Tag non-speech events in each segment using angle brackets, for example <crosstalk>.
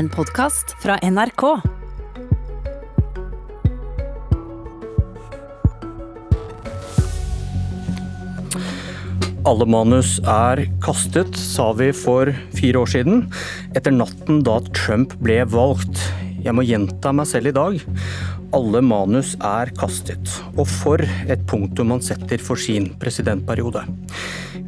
En podkast fra NRK. Alle manus er kastet, sa vi for fire år siden, etter natten da Trump ble valgt. Jeg må gjenta meg selv i dag. Alle manus er kastet. Og for et punktum man setter for sin presidentperiode.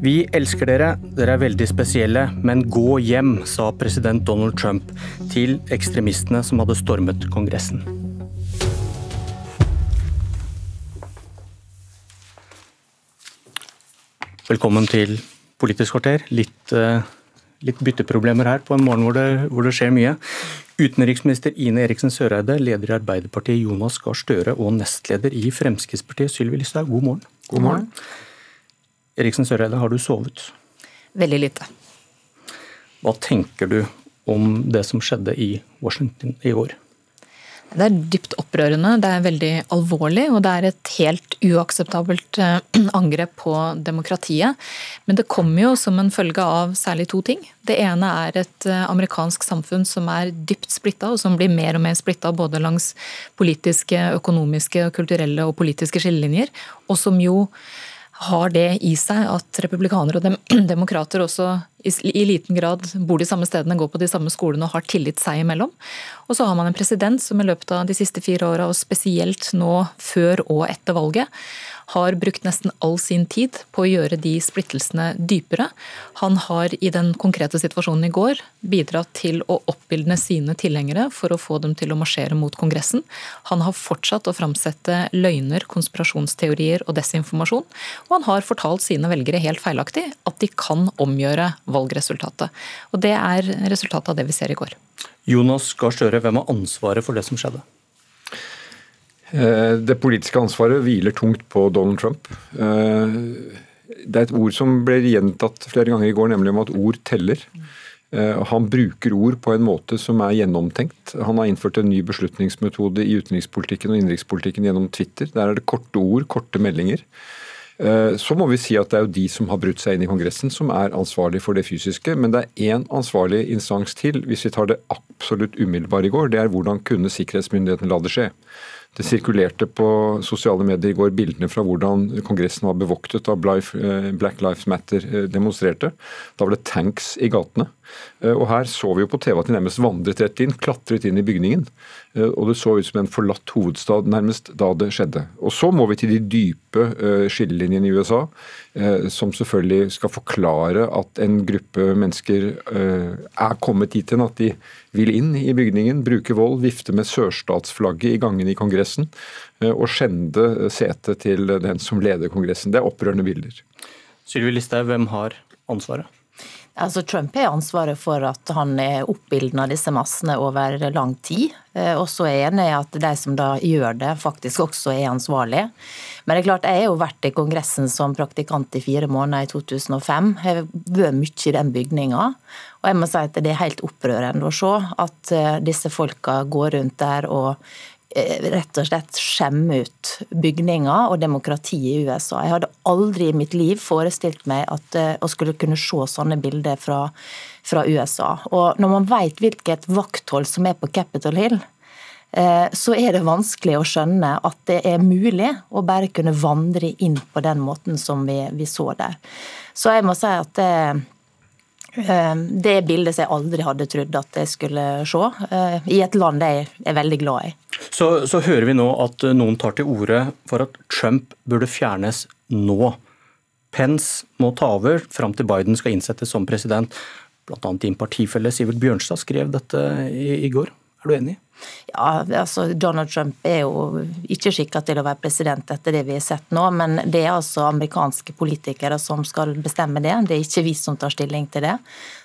Vi elsker dere, dere er veldig spesielle, men gå hjem, sa president Donald Trump til ekstremistene som hadde stormet Kongressen. Velkommen til Politisk kvarter. Litt, uh, litt bytteproblemer her på en morgen hvor det, hvor det, skjer mye. Utenriksminister Ine Eriksen Søreide, leder i Arbeiderpartiet Jonas Gahr Støre og nestleder i Fremskrittspartiet Sylvi Listhaug, god morgen. God morgen. Eriksen Søreide, har du sovet? Veldig lite. Hva tenker du om det som skjedde i Washington i går? Det er dypt opprørende, det er veldig alvorlig, og det er et helt uakseptabelt eh, <clears throat> angrep på demokratiet. Men det kommer jo som en følge av særlig to ting. Det ene er et eh, amerikansk samfunn som er dypt splitta, og som blir mer og mer splitta både langs politiske, økonomiske, kulturelle og politiske skillelinjer, og som jo har det i seg at republikanere og dem <clears throat> demokrater også i liten grad bor de samme stedene, går på de samme skolene og har tillit seg imellom. Og så har man en president som i løpet av de siste fire åra, og spesielt nå før og etter valget, har brukt nesten all sin tid på å gjøre de splittelsene dypere. Han har i den konkrete situasjonen i går bidratt til å oppildne sine tilhengere for å få dem til å marsjere mot Kongressen. Han har fortsatt å framsette løgner, konspirasjonsteorier og desinformasjon. Og han har fortalt sine velgere helt feilaktig at de kan omgjøre valgresultatet. Og det er resultatet av det vi ser i går. Jonas Gahr Støre, hvem har ansvaret for det som skjedde? Eh, det politiske ansvaret hviler tungt på Donald Trump. Eh, det er et ord som ble gjentatt flere ganger i går, nemlig om at ord teller. Eh, han bruker ord på en måte som er gjennomtenkt. Han har innført en ny beslutningsmetode i utenrikspolitikken og innenrikspolitikken gjennom Twitter. Der er det korte ord, korte meldinger. Så må vi si at det er jo de som har brutt seg inn i Kongressen som er ansvarlig for det fysiske, men det er én ansvarlig instans til, hvis vi tar det absolutt umiddelbare i går. Det er hvordan kunne sikkerhetsmyndighetene la det skje. Det sirkulerte på sosiale medier i går bildene fra hvordan Kongressen var bevoktet av eh, Black Lives Matter eh, demonstrerte. Da var det tanks i gatene. Eh, og Her så vi jo på TV at de nærmest vandret rett inn, klatret inn i bygningen. Og Det så ut som en forlatt hovedstad nærmest da det skjedde. Og Så må vi til de dype skillelinjene i USA, som selvfølgelig skal forklare at en gruppe mennesker er kommet dit hen at de vil inn i bygningen, bruke vold, vifte med sørstatsflagget i gangene i Kongressen eh, og skjende setet til den som leder Kongressen. Det er opprørende bilder. Sylvi Listhaug, hvem har ansvaret? Altså, Trump har ansvaret for at han er oppildna disse massene over lang tid. Eh, og så er jeg enig i at de som da gjør det, faktisk også er ansvarlige. Men det er klart, jeg har jo vært i Kongressen som praktikant i fire måneder i 2005. Jeg har vært mye i den bygninga. Og jeg må si at det er helt opprørende å se at eh, disse folka går rundt der og rett og slett skjemme ut bygninger og demokratiet i USA. Jeg hadde aldri i mitt liv forestilt meg at eh, å skulle kunne se sånne bilder fra, fra USA. Og når man vet hvilket vakthold som er på Capitol Hill, eh, så er det vanskelig å skjønne at det er mulig å bare kunne vandre inn på den måten som vi, vi så der. Så jeg må si at det, det bildet som jeg aldri hadde trodd at jeg skulle se, i et land jeg er veldig glad i. Så, så, hører vi nå at eh, noen tar til orde for at Trump burde fjernes nå. Pence må ta over fram til Biden skal innsettes som president. Annet din partifelle Sivert Bjørnstad skrev dette i, i går. Er du enig? Ja, altså Donald Trump er jo ikke skikka til å være president etter det vi har sett nå, men det er altså amerikanske politikere som skal bestemme det. Det er ikke vi som tar stilling til det.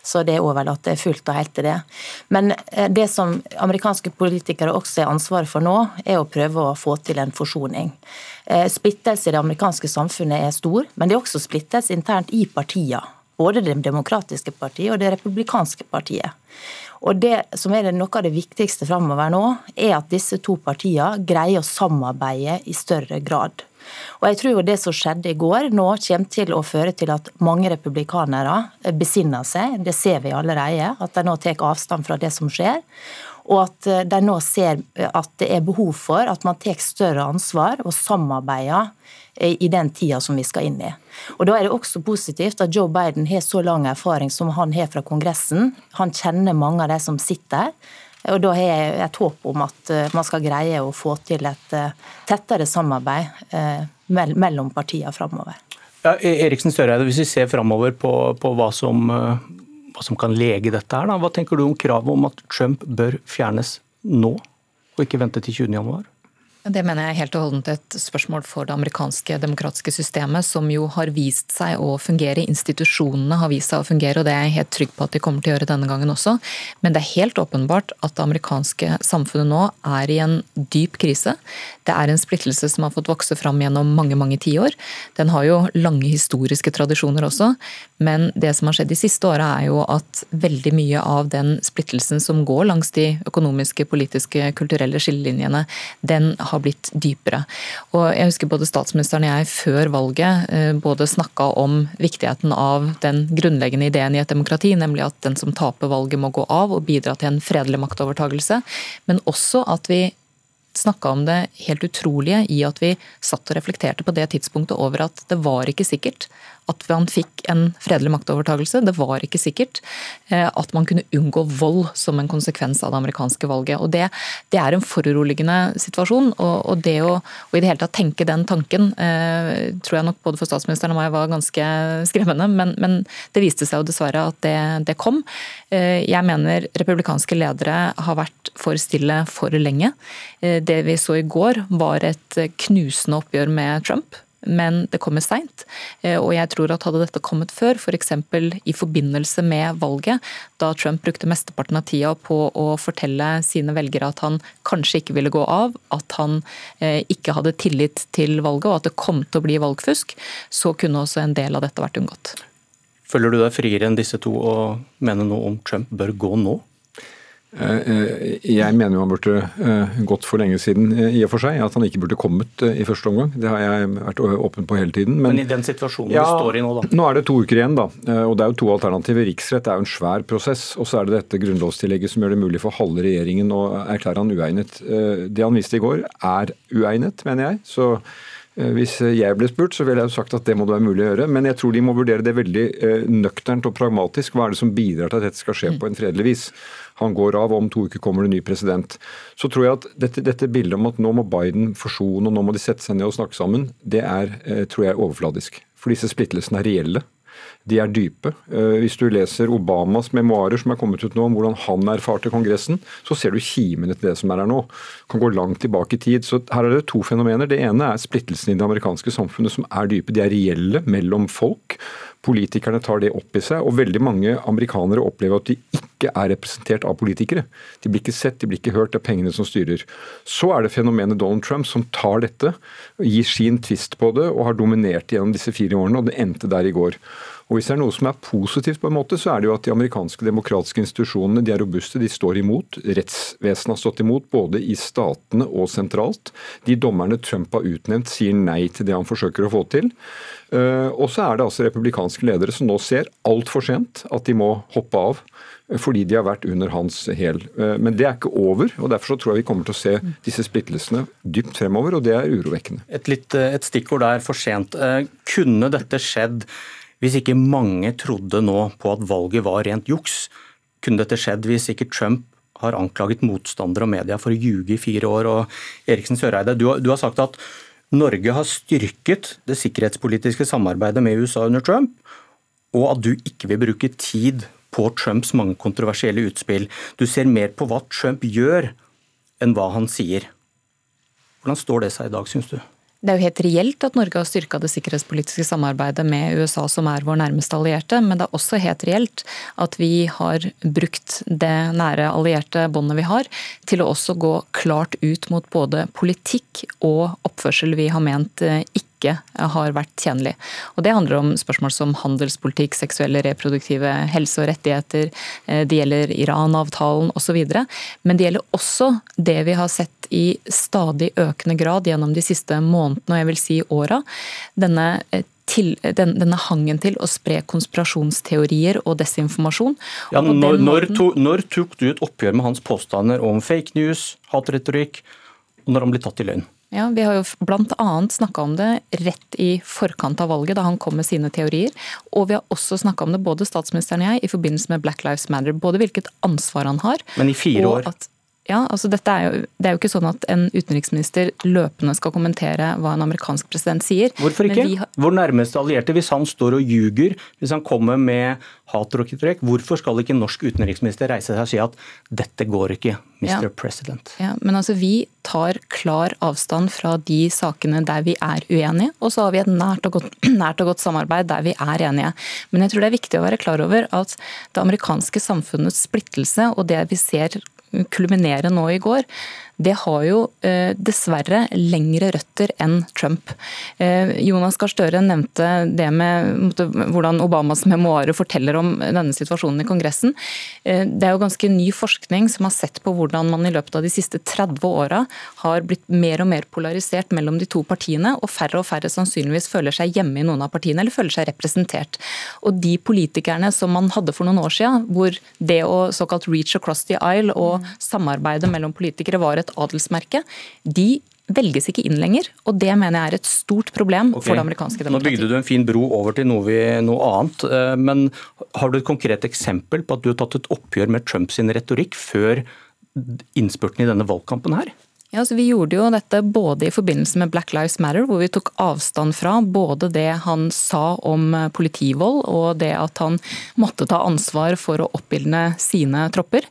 Så det er overlatt fullt og helt til det. Men eh, det som amerikanske politikere også er ansvaret for nå, er å prøve å få til en forsoning. Eh, splittelse i det amerikanske samfunnet er stor, men det er også splittelse internt i partiene. Både det demokratiske partiet og det republikanske partiet. Og Det som er noe av det viktigste framover nå, er at disse to partiene greier å samarbeide i større grad. Og jeg tror jo det som skjedde i går nå kommer til å føre til at mange republikanere besinner seg. Det ser vi allerede, at de nå tar avstand fra det som skjer. Og at de nå ser at det er behov for at man tar større ansvar og samarbeider i den tida som vi skal inn i. Og Da er det også positivt at Joe Biden har så lang erfaring som han har fra Kongressen. Han kjenner mange av de som sitter der. Og Da har jeg et håp om at eh, man skal greie å få til et eh, tettere samarbeid eh, mellom partiene framover. Ja, e- Eriksen Søreide, hvis vi ser framover på, på hva, som, som, kan lege dette, her, da. hva tenker du om kravet om at Trump bør fjernes nå, og ikke vente til 20.1? Det mener jeg er helt og holdent et spørsmål for det amerikanske demokratiske systemet, som jo har vist seg å fungere. Institusjonene har vist seg å fungere, og det er jeg helt trygg på at de kommer til å gjøre denne gangen også. Men det er helt åpenbart at det amerikanske samfunnet nå er i en dyp krise. Det er en splittelse som har fått vokse fram gjennom mange, mange tiår. Den har jo lange historiske tradisjoner også, men det som har skjedd de siste åra er jo at veldig mye av den splittelsen som går langs de økonomiske, politiske, kulturelle skillelinjene, den har har blitt dypere. Og jeg husker både statsministeren og jeg før valget eh, både snakka om viktigheten av den grunnleggende ideen i et demokrati, nemlig at den som taper valget må gå av og bidra til en fredelig maktovertagelse, men også at vi snakka om det helt utrolige i at vi satt og reflekterte på det tidspunktet over at det var ikke sikkert at man fikk en fredelig maktovertagelse. Det var ikke sikkert eh, at man kunne unngå vold som en konsekvens av det amerikanske valget. Og Det, det er en foruroligende situasjon. Og, og det å og i det hele tatt tenke den tanken eh, tror jeg nok både for statsministeren og meg var ganske skremmende. Men, men det viste seg jo dessverre at det, det kom. Eh, jeg mener republikanske ledere har vært for stille for lenge. Det vi så i går var et knusende oppgjør med Trump men det kommer seint. Eh, og jeg tror at hadde dette kommet før, f.eks. For i forbindelse med valget, da Trump brukte mesteparten av tida på å fortelle sine velgere at han kanskje ikke ville gå av, at han eh, ikke hadde tillit til valget og at det kom til å bli valgfusk, så kunne også en del av dette vært unngått. Føler du deg friere enn disse to og mener noe om Trump bør gå nå? Eh, eh, jeg mener jo han burde eh, gått for lenge siden, i og for seg. At han ikke burde kommet i første omgang. Det har jeg vært åpen på hele tiden. Men, men i den situasjonen ja, du står i nå, da? Nå er det to uker igjen, da. Og det er jo to alternativer. Riksrett er jo en svær prosess. Og så er det dette grunnlovstillegget som gjør det mulig for halve regjeringen å erklære han uegnet. Det han viste i går er uegnet, mener jeg. Så hvis jeg ble spurt, så ville jeg jo sagt at det må det være mulig å gjøre. Men jeg tror de må vurdere det veldig nøkternt og pragmatisk. Hva er det som bidrar til at dette skal skje på en fredelig vis? Han går av, og om to uker kommer det ny president. Så tror jeg at dette, dette, bildet om at nå må Biden forsone og nå må de sette seg ned og snakke sammen, det er, eh, tror jeg er overfladisk. For disse splittelsene er reelle. De er dype. Eh, hvis du leser Obamas memoarer som er kommet ut nå om hvordan han erfarte Kongressen, så ser du kimene til det som er her nå. Kan gå langt tilbake i tid. Så her er det to fenomener. Det ene er splittelsen i det amerikanske samfunnet som er dype. De er reelle mellom folk. Politikerne tar det opp i seg, og veldig mange amerikanere opplever at de ikke er representert av politikere. De blir ikke sett, de blir ikke hørt, det er pengene som styrer. Så er det fenomenet Donald Trump som tar dette, gir sin tvist på det og har dominert gjennom disse fire årene, og det endte der i går. Og Hvis det er noe som er positivt, på en måte, så er det jo at de amerikanske demokratiske institusjonene de er robuste, de står imot. Rettsvesenet har stått imot, både i statene og sentralt. De dommerne Trump har utnevnt, sier nei til det han forsøker å få til. Eh, og så er det altså republikanske ledere som nå ser altfor sent at de må hoppe av fordi de har vært under hans hæl. Eh, men det er ikke over, og derfor så tror jeg vi kommer til å se disse splittelsene dypt fremover, og det er urovekkende. Et, litt, eh, et stikkord der, for sent. Kunne dette skjedd hvis ikke mange trodde nå på at valget var rent juks, kunne dette skjedd hvis ikke Trump har anklaget motstandere og media for å ljuge i fire år. Og Eriksen Søreide, du du har sagt at Norge har styrket det sikkerhetspolitiske samarbeidet med USA under Trump, og at du ikke vil bruke tid på Trumps mange kontroversielle utspill. Du ser mer på hva Trump gjør, enn hva han sier. Hvordan står det seg i dag, syns du? Det er jo helt reelt at Norge har styrka det sikkerhetspolitiske samarbeidet med USA, som er vår nærmeste allierte, men det er også helt reelt at vi har brukt det nære allierte båndet vi har, til å også gå klart ut mot både politikk og oppførsel vi har ment eh, ikke ikke har vært tjenlig. Og Det handler om spørsmål som handelspolitikk, seksuelle reproduktive helse og rettigheter, det gjelder Iran-avtalen osv. Men det gjelder også det vi har sett i stadig økende grad gjennom de siste månedene og jeg vil si åra. Denne til, den, denne hangen til å spre konspirasjonsteorier og desinformasjon. Ja, og når, når, to, når, tok du et oppgjør med hans påstander om fake news, hatretorikk, og når han ble tatt i løgn? Ja, Vi har jo bl.a. snakka om det rett i forkant av valget, da han kom med sine teorier. Og vi har også snakka om det, både statsministeren og jeg, i forbindelse med Black Lives Matter. Både hvilket ansvar han har. Men i fire år? At, ja, altså er jo, Det er jo ikke sånn at en utenriksminister løpende skal kommentere hva en amerikansk president sier. Hvorfor ikke? Har... Vår nærmeste allierte, hvis han står og ljuger, hvis han kommer med hatrokketrekk, hvorfor skal ikke norsk utenriksminister reise seg og si at dette går ikke, Mr. Ja. President? Ja, men altså Vi tar klar avstand fra de sakene der vi er uenige, og så har vi et nært og, godt, <clears throat> nært og godt samarbeid der vi er enige. Men jeg tror det er viktig å være klar over at det amerikanske samfunnets splittelse og det vi ser kulminere nå i går, det har jo eh, dessverre lengre røtter enn Trump. Eh, Jonas Gahr Støre nevnte det med hvordan Obamas memoarer forteller om denne situasjonen i Kongressen. Eh, det er jo ganske ny forskning som har sett på hvordan man i løpet av de siste 30 åra har blitt mer og mer polarisert mellom de to partiene, og færre og færre sannsynligvis føler seg hjemme i noen av partiene eller føler seg representert. Og de politikerne som man hadde for noen år siden, hvor det å såkalt reach across the aisle og samarbeidet mellom politikere var et et adelsmerke, de velges ikke inn lenger. Og det mener jeg er et stort problem okay. for det amerikanske demokratiet. Nå bygde du en fin bro over til noe, vi, noe, annet. Eh, men har du et konkret eksempel på at du har tatt et oppgjør med Trumps retorikk før innspurten i denne valgkampen her? Ja, så Vi gjorde jo dette både i forbindelse med Black Lives Matter, hvor vi tok avstand fra både det han sa om politivold og det at han måtte ta ansvar for å oppildne sine tropper.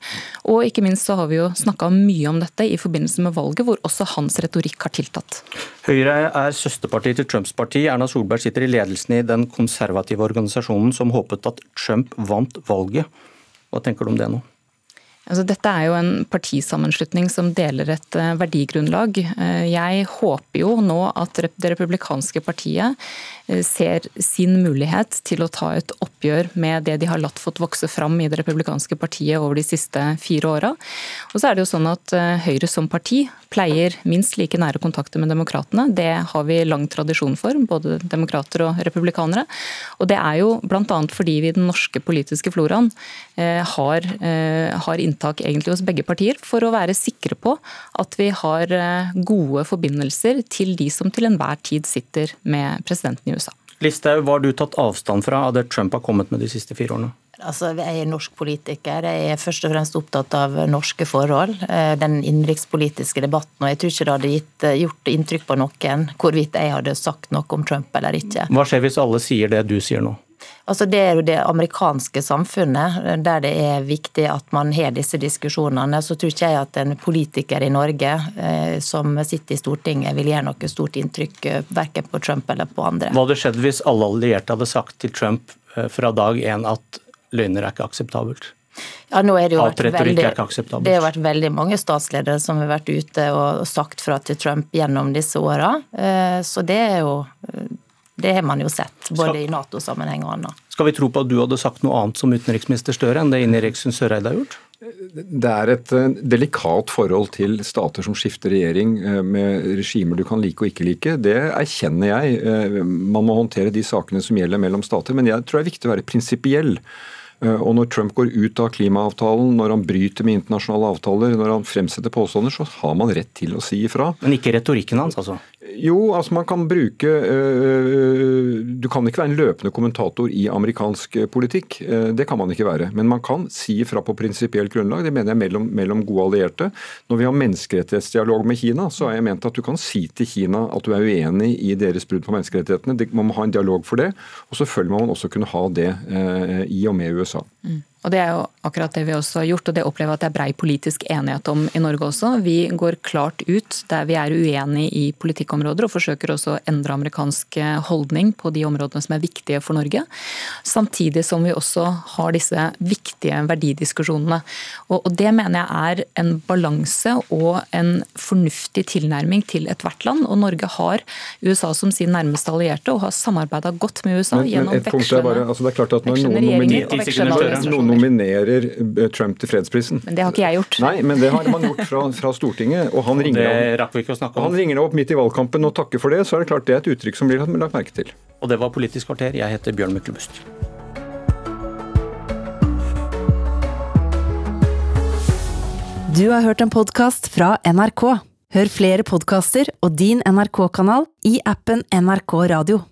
Og ikke minst så har vi jo snakka mye om dette i forbindelse med valget, hvor også hans retorikk har tiltatt. Høyre er søsterparti til Trumps parti. Erna Solberg sitter i ledelsen i den konservative organisasjonen som håpet at Trump vant valget. Hva tenker du om det nå? Altså, dette er jo en partisammenslutning som deler et eh, verdigrunnlag. Eh, jeg håper jo nå at det republikanske partiet eh, ser sin mulighet til å ta et oppgjør med det de har latt fått vokse fram i det republikanske partiet over de siste fire åra. Og så er det jo sånn at Høyre som parti pleier minst like nære kontakter med demokratene. Det har vi lang tradisjon for, både demokrater og republikanere. Og det er jo bl.a. fordi vi i den norske politiske floraen har, har inntak egentlig hos begge partier, for å være sikre på at vi har eh, gode forbindelser til de som til enhver tid sitter med presidenten i USA. Listhaug, hva har du tatt avstand fra av det Trump har kommet med de siste fire årene? Altså, jeg er norsk politiker. Jeg er først og fremst opptatt av norske forhold. Eh, den innenrikspolitiske debatten. Og jeg tror ikke det hadde gitt, eh, gjort inntrykk på noen hvorvidt jeg hadde sagt noe om Trump eller ikke. Hva skjer hvis alle sier det du sier nå? Altså Det er jo det amerikanske samfunnet der det er viktig at man har disse diskusjonene. Så tror ikke jeg at en politiker i Norge eh, som sitter i Stortinget vil gjøre noe stort inntrykk eh, verken på Trump eller på andre. Hva hadde skjedd hvis alle allierte hadde sagt til Trump eh, fra dag én at løgner er ikke akseptabelt? Ja, nå er det, jo vært veldig, det har vært veldig mange statsledere som har vært ute og sagt fra til Trump gjennom disse åra. Eh, så det er jo det har man jo sett, både i Nato-sammenheng og annet. Skal vi tro på at du hadde sagt noe annet som utenriksminister Støre enn det Ine Eriksen Søreide har gjort? Det er et eh, delikat forhold til stater som skifter regjering eh, med regimer du kan like og ikke like. Det erkjenner jeg. Eh, man må håndtere de sakene som gjelder mellom stater. Men jeg tror det er viktig å være prinsipiell. Og når Trump går ut av klimaavtalen, når han bryter med internasjonale avtaler, når han fremsetter påstander, så har man rett til å si ifra. Men ikke retorikken hans, altså? Jo, altså man kan bruke øh, Du kan ikke være en løpende kommentator i amerikansk politikk. Det kan man ikke være. Men man kan si ifra på prinsipielt grunnlag. Det mener jeg mellom, mellom, gode allierte. Når vi har menneskerettighetsdialog med Kina, så har jeg ment at du kan si til Kina at du er uenig i deres brudd på menneskerettighetene. Man må ha en dialog for det. Og selvfølgelig må man også kunne ha det i og med USA. Mm. Og Det er jo akkurat det vi også har gjort, og det opplever jeg at det er brei politisk enighet om i Norge også. Vi går klart ut der vi er uenige i politikkområder, og forsøker også å endre amerikansk holdning på de områdene som er viktige for Norge. Samtidig som vi også har disse viktige verdidiskusjonene. Og Det mener jeg er en balanse og en fornuftig tilnærming til ethvert land. Og Norge har USA som sin nærmeste allierte og har samarbeida godt med USA men, gjennom men vekslende, altså det er klart at når noen nominer, noen nominerer eh, Trump til fredsprisen Men det har ikke jeg gjort. Nei, men det har man gjort fra, fra Stortinget. Og han ringer, opp, han ringer opp midt i valgkampen og takker for det, så er det klart det er et uttrykk som blir lagt merke til. Og det var Politisk kvarter. Jeg heter Bjørn Myklebust. Du har hørt en podkast fra NRK. Hør flere podkaster og din NRK-kanal i appen NRK Radio.